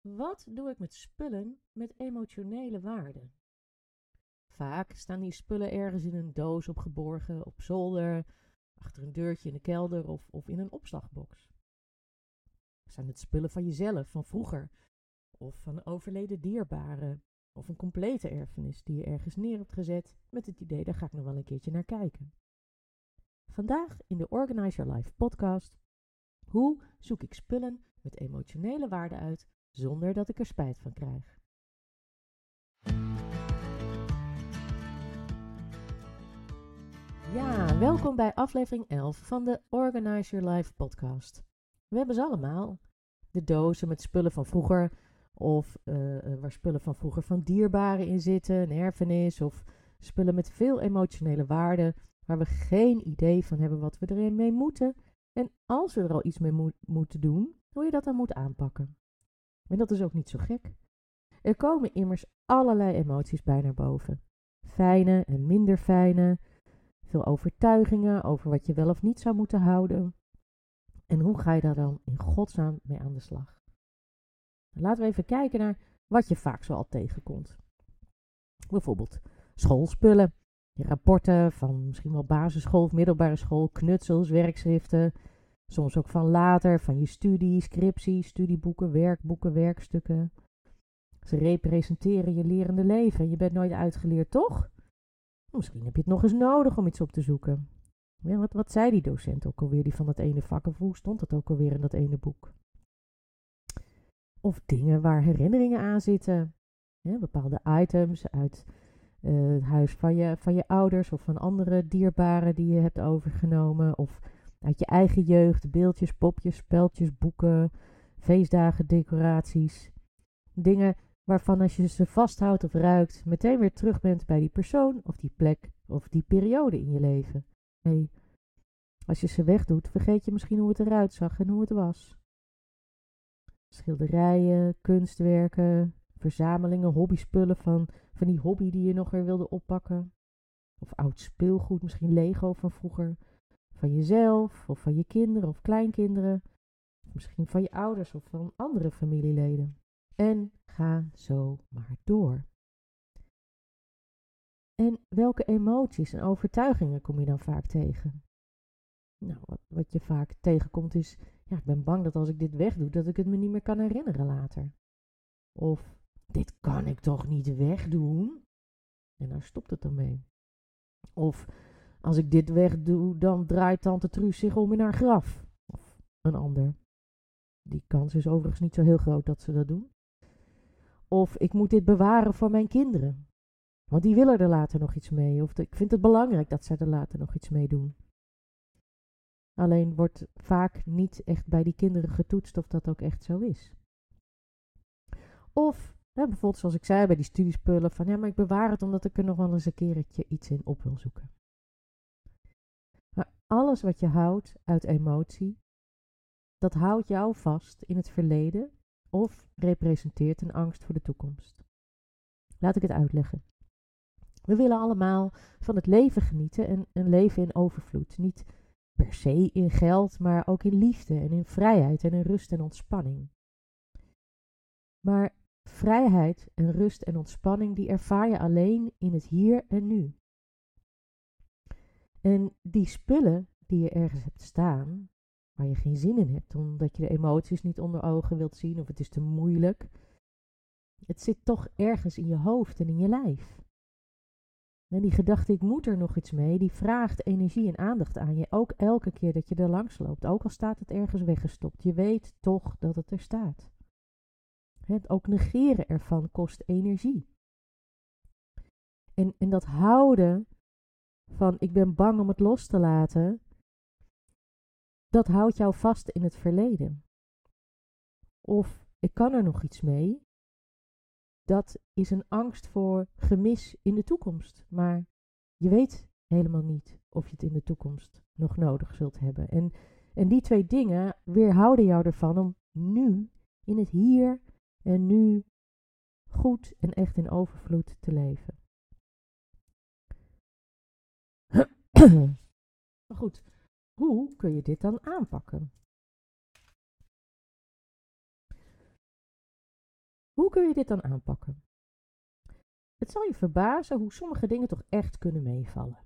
Wat doe ik met spullen met emotionele waarde? Vaak staan die spullen ergens in een doos opgeborgen, op zolder, achter een deurtje in de kelder of, of in een opslagbox. Zijn het spullen van jezelf, van vroeger, of van overleden dierbare, of een complete erfenis die je ergens neer hebt gezet met het idee, daar ga ik nog wel een keertje naar kijken. Vandaag in de Organize Your Life podcast. Hoe zoek ik spullen met emotionele waarde uit zonder dat ik er spijt van krijg? Ja, welkom bij aflevering 11 van de Organize Your Life podcast. We hebben ze allemaal. De dozen met spullen van vroeger, of uh, waar spullen van vroeger van dierbaren in zitten, een erfenis, of spullen met veel emotionele waarde, waar we geen idee van hebben wat we erin mee moeten. En als we er al iets mee moeten doen, hoe je dat dan moet aanpakken. En dat is ook niet zo gek. Er komen immers allerlei emoties bij naar boven. Fijne en minder fijne, veel overtuigingen over wat je wel of niet zou moeten houden. En hoe ga je daar dan in godsnaam mee aan de slag? Laten we even kijken naar wat je vaak zo al tegenkomt. Bijvoorbeeld schoolspullen. Rapporten van misschien wel basisschool of middelbare school, knutsels, werkschriften. Soms ook van later, van je studie, scriptie, studieboeken, werkboeken, werkstukken. Ze representeren je lerende leven. Je bent nooit uitgeleerd, toch? Misschien heb je het nog eens nodig om iets op te zoeken. Wat, wat zei die docent ook alweer, die van dat ene vak? Of hoe stond het ook alweer in dat ene boek? Of dingen waar herinneringen aan zitten. Bepaalde items uit uh, het huis van je, van je ouders of van andere dierbaren die je hebt overgenomen. Of uit je eigen jeugd, beeldjes, popjes, speltjes, boeken, feestdagen, decoraties. Dingen waarvan als je ze vasthoudt of ruikt, meteen weer terug bent bij die persoon of die plek of die periode in je leven. Nee, als je ze wegdoet, vergeet je misschien hoe het eruit zag en hoe het was. Schilderijen, kunstwerken, verzamelingen, hobbyspullen van, van die hobby die je nog weer wilde oppakken. Of oud speelgoed, misschien Lego van vroeger. Van jezelf, of van je kinderen of kleinkinderen. Misschien van je ouders of van andere familieleden. En ga zo maar door. En welke emoties en overtuigingen kom je dan vaak tegen? Nou, wat, je vaak tegenkomt is, ja, ik ben bang dat als ik dit wegdoe, dat ik het me niet meer kan herinneren later. Of, dit kan ik toch niet wegdoen? En daar stopt het dan mee. Of, als ik dit wegdoe, dan draait tante Truus zich om in haar graf. Of een ander. Die kans is overigens niet zo heel groot dat ze dat doen. Of ik moet dit bewaren voor mijn kinderen. Want die willen er later nog iets mee. Of ik vind het belangrijk dat zij er later nog iets mee doen. Alleen wordt vaak niet echt bij die kinderen getoetst of dat ook echt zo is. Of hè, bijvoorbeeld zoals ik zei bij die studiespullen van ja, maar ik bewaar het omdat ik er nog wel eens een keertje iets in op wil zoeken. Alles wat je houdt uit emotie, dat houdt jou vast in het verleden of representeert een angst voor de toekomst. Laat ik het uitleggen. We willen allemaal van het leven genieten en een leven in overvloed. Niet per se in geld, maar ook in liefde en in vrijheid en in rust en ontspanning. Maar vrijheid en rust en ontspanning, die ervaar je alleen in het hier en nu. En die spullen die je ergens hebt staan, waar je geen zin in hebt, omdat je de emoties niet onder ogen wilt zien of het is te moeilijk, het zit toch ergens in je hoofd en in je lijf. En die gedachte, ik moet er nog iets mee, die vraagt energie en aandacht aan je. Ook elke keer dat je er langs loopt. Ook al staat het ergens weggestopt. Je weet toch dat het er staat. Het ook negeren ervan kost energie. En, en dat houden van ik ben bang om het los te laten, dat houdt jou vast in het verleden. Of ik kan er nog iets mee, dat is een angst voor gemis in de toekomst. Maar je weet helemaal niet of je het in de toekomst nog nodig zult hebben. En, en die twee dingen weerhouden jou ervan om nu, in het hier en nu, goed en echt in overvloed te leven. Maar goed, hoe kun je dit dan aanpakken? Hoe kun je dit dan aanpakken? Het zal je verbazen hoe sommige dingen toch echt kunnen meevallen.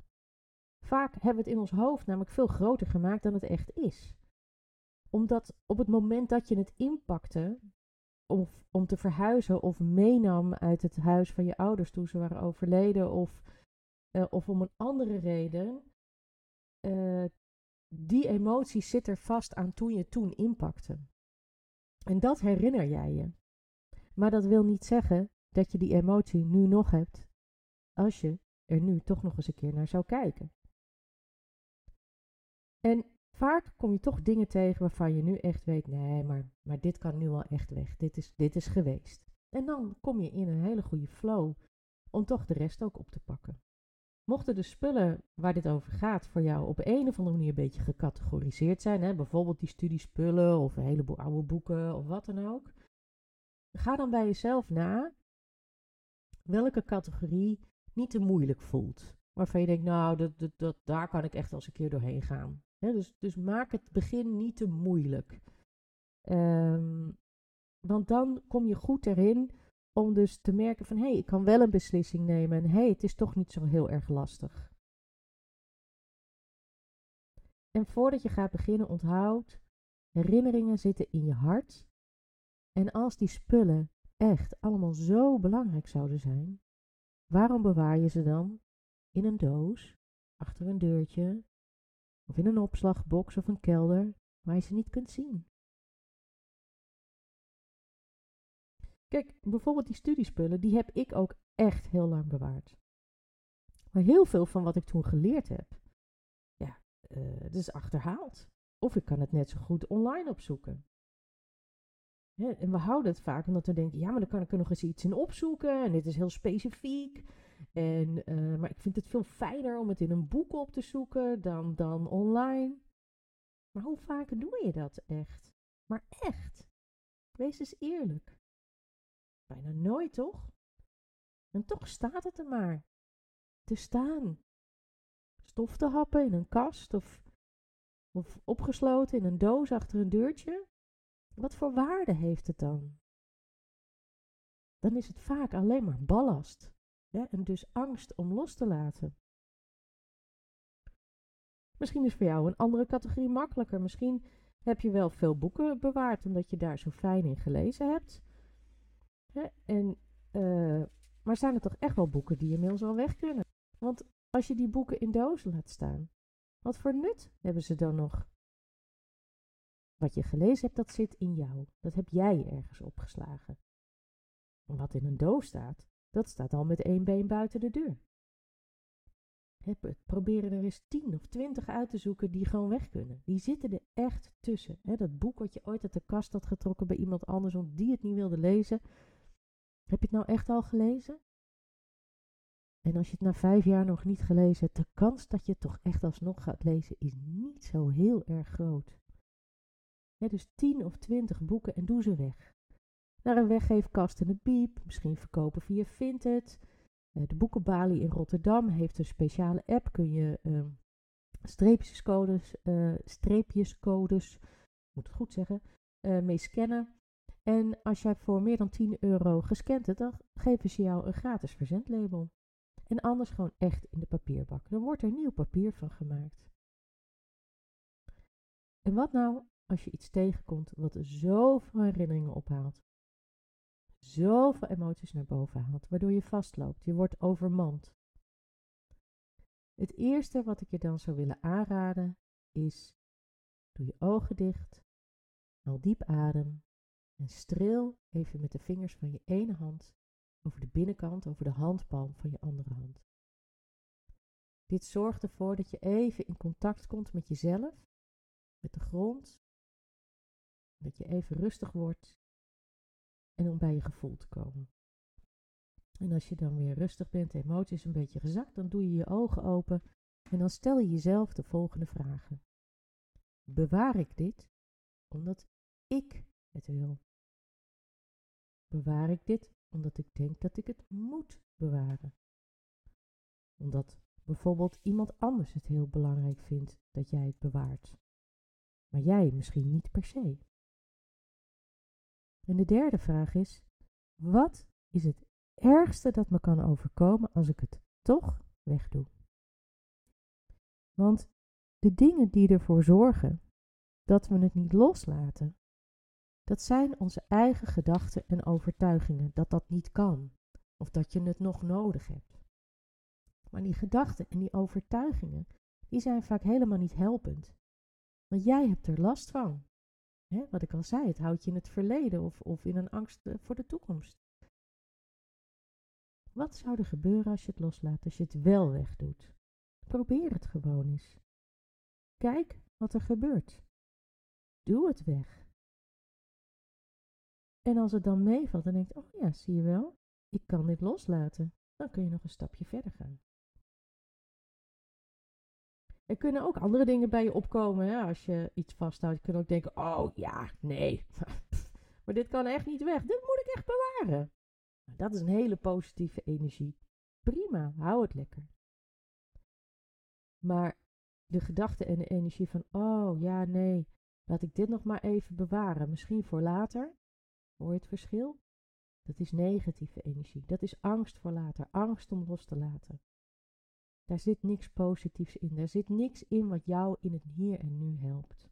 Vaak hebben we het in ons hoofd namelijk veel groter gemaakt dan het echt is. Omdat op het moment dat je het inpakte, of om te verhuizen of meenam uit het huis van je ouders toen ze waren overleden, of, uh, of om een andere reden, uh, die emotie zit er vast aan toen je toen inpakte. En dat herinner jij je. Maar dat wil niet zeggen dat je die emotie nu nog hebt, als je er nu toch nog eens een keer naar zou kijken. En vaak kom je toch dingen tegen waarvan je nu echt weet, nee, maar, maar dit kan nu wel echt weg. Dit is, dit is geweest. En dan kom je in een hele goede flow om toch de rest ook op te pakken. Mochten de spullen waar dit over gaat voor jou op een of andere manier een beetje gecategoriseerd zijn, hè, bijvoorbeeld die studiespullen of een heleboel oude boeken of wat dan ook, ga dan bij jezelf na welke categorie niet te moeilijk voelt. Waarvan je denkt, nou, dat, dat, daar kan ik echt eens een keer doorheen gaan. dus, dus maak het begin niet te moeilijk. Ehm, want dan kom je goed erin om dus te merken van, hé, hey, ik kan wel een beslissing nemen. En hé, hey, het is toch niet zo heel erg lastig. En voordat je gaat beginnen, onthoud, herinneringen zitten in je hart. En als die spullen echt allemaal zo belangrijk zouden zijn, waarom bewaar je ze dan in een doos, achter een deurtje, of in een opslagbox of een kelder waar je ze niet kunt zien? Kijk, bijvoorbeeld die studiespullen, die heb ik ook echt heel lang bewaard. Maar heel veel van wat ik toen geleerd heb, ja, uh, dat is achterhaald. Of ik kan het net zo goed online opzoeken. en we houden het vaak omdat we denken, ja, maar dan kan ik er nog eens iets in opzoeken. En dit is heel specifiek. En, uh, maar ik vind het veel fijner om het in een boek op te zoeken dan, dan online. Maar hoe vaak doe je dat echt? Maar echt. Wees eens eerlijk. Bijna nooit, toch? En toch staat het er maar. Te staan. Stof te happen in een kast of, of opgesloten in een doos achter een deurtje. Wat voor waarde heeft het dan? Dan is het vaak alleen maar ballast. En dus angst om los te laten. Misschien is voor jou een andere categorie makkelijker. Misschien heb je wel veel boeken bewaard omdat je daar zo fijn in gelezen hebt. En, uh, maar zijn er toch echt wel boeken die inmiddels al weg kunnen? Want als je die boeken in dozen laat staan, wat voor nut hebben ze dan nog? Wat je gelezen hebt, dat zit in jou. Dat heb jij ergens opgeslagen. En wat in een doos staat, dat staat al met één been buiten de deur. Proberen er eens tien of twintig uit te zoeken die gewoon weg kunnen. Die zitten er echt tussen. dat boek wat je ooit uit de kast had getrokken bij iemand anders, omdat die het niet wilde lezen, heb je het nou echt al gelezen? En als je het na vijf jaar nog niet gelezen hebt, de kans dat je het toch echt alsnog gaat lezen is niet zo heel erg groot. dus tien of twintig boeken en doe ze weg. Naar een weggeefkast in de biep, misschien verkopen via Vinted. Eh, de boekenbalie in Rotterdam heeft een speciale app, kun je uh, streepjescodes, uh, streepjescodes, moet het goed zeggen, uh, mee scannen. En als jij voor meer dan 10 euro gescand hebt, dan geven ze jou een gratis verzendlabel. En anders gewoon echt in de papierbak. Dan wordt er nieuw papier van gemaakt. En wat nou als je iets tegenkomt wat zoveel herinneringen ophaalt? Zoveel emoties naar boven haalt, waardoor je vastloopt. Je wordt overmand. Het eerste wat ik je dan zou willen aanraden is: doe je ogen dicht, haal diep adem en streel even met de vingers van je ene hand over de binnenkant, over de handpalm van je andere hand. Dit zorgt ervoor dat je even in contact komt met jezelf, met de grond, dat je even rustig wordt en om bij je gevoel te komen. En als je dan weer rustig bent, de emoties een beetje gezakt, dan doe je je ogen open en dan stel je jezelf de volgende vragen. Bewaar ik dit omdat ik het wil? Bewaar ik dit omdat ik denk dat ik het moet bewaren? Omdat bijvoorbeeld iemand anders het heel belangrijk vindt dat jij het bewaart, maar jij misschien niet per se. En de derde vraag is: Wat is het ergste dat me kan overkomen als ik het toch wegdoe? Want de dingen die ervoor zorgen dat we het niet loslaten, dat zijn onze eigen gedachten en overtuigingen dat dat niet kan of dat je het nog nodig hebt. Maar die gedachten en die overtuigingen, die zijn vaak helemaal niet helpend. Want jij hebt er last van. wat ik al zei, het houdt je in het verleden of, of in een angst eh, voor de toekomst. Wat zou er gebeuren als je het loslaat, als je het wel wegdoet? Probeer het gewoon eens. Kijk wat er gebeurt. Doe het weg. En als het dan meevalt en denkt, oh ja, zie je wel, ik kan dit loslaten, dan kun je nog een stapje verder gaan. Er kunnen ook andere dingen bij je opkomen. Hè? Als je iets vasthoudt, je kunt ook denken: oh ja, nee. maar dit kan echt niet weg. Dit moet ik echt bewaren. Nou, dat is een hele positieve energie. Prima, hou het lekker. Maar de gedachte en de energie van: oh ja, nee, laat ik dit nog maar even bewaren. Misschien voor later. Hoor het verschil? Dat is negatieve energie. Dat is angst voor later. Angst om los te laten. Daar zit niks positiefs in. Daar zit niks in wat jou in het hier en nu helpt.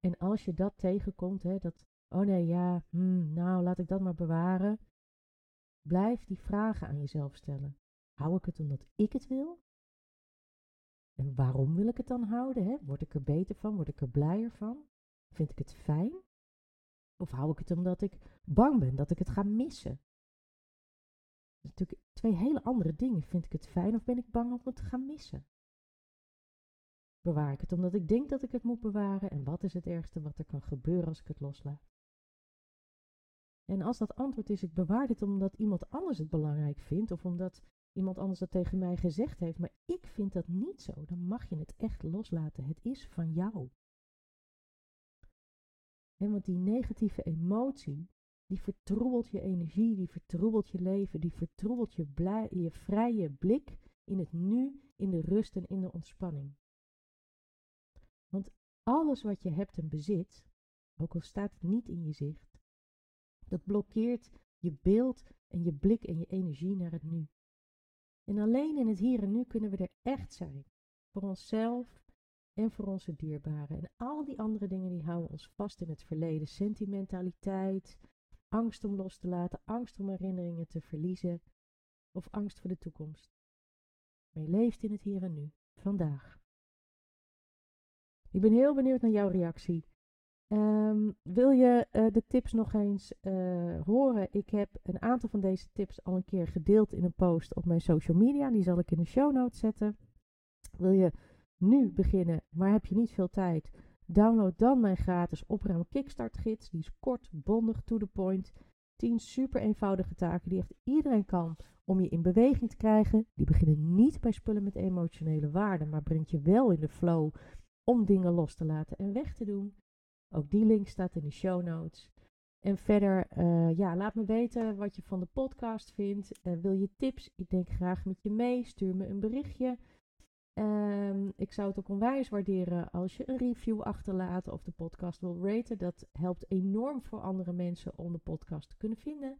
En als je dat tegenkomt, hè, dat, oh nee, ja, hmm, nou laat ik dat maar bewaren. Blijf die vragen aan jezelf stellen. Hou ik het omdat ik het wil? En waarom wil ik het dan houden? Hè? Word ik er beter van? Word ik er blijer van? Vind ik het fijn? Of hou ik het omdat ik bang ben dat ik het ga missen? natuurlijk twee hele andere dingen. Vind ik het fijn of ben ik bang om het te gaan missen? Bewaar ik het omdat ik denk dat ik het moet bewaren? En wat is het ergste wat er kan gebeuren als ik het loslaat? En als dat antwoord is, ik bewaar dit omdat iemand anders het belangrijk vindt, of omdat iemand anders dat tegen mij gezegd heeft, maar ik vind dat niet zo, dan mag je het echt loslaten. Het is van jou. En want die negatieve emotie, die vertroebelt je energie, die vertroebelt je leven, die vertroebelt je, je vrije blik in het nu, in de rust en in de ontspanning. Want alles wat je hebt en bezit, ook al staat het niet in je zicht, dat blokkeert je beeld en je blik en je energie naar het nu. En alleen in het hier en nu kunnen we er echt zijn. Voor onszelf en voor onze dierbaren. En al die andere dingen die houden ons vast in het verleden. Sentimentaliteit, angst om los te laten, angst om herinneringen te verliezen of angst voor de toekomst. Maar je leeft in het hier en nu, vandaag. Ik ben heel benieuwd naar jouw reactie. Ehm, wil je uh, de tips nog eens uh, horen? Ik heb een aantal van deze tips al een keer gedeeld in een post op mijn social media. Die zal ik in de show notes zetten. Wil je nu beginnen, maar heb je niet veel tijd? Download dan mijn gratis opruim kickstart gids. Die is kort, bondig, to the point. 10 super eenvoudige taken die echt iedereen kan om je in beweging te krijgen. Die beginnen niet bij spullen met emotionele waarde, maar brengt je wel in de flow om dingen los te laten en weg te doen. Ook die link staat in de show notes. En verder, uh, ja, laat me weten wat je van de podcast vindt. Uh, wil je tips? Ik denk graag met je mee. Stuur me een berichtje. Um, ik zou het ook onwijs waarderen als je een review achterlaat of de podcast wil raten. Dat helpt enorm voor andere mensen om de podcast te kunnen vinden.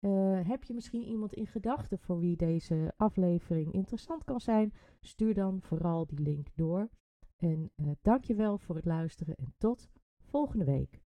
Uh, heb je misschien iemand in gedachten voor wie deze aflevering interessant kan zijn? Stuur dan vooral die link door. En uh, dankjewel voor het luisteren en tot volgende week.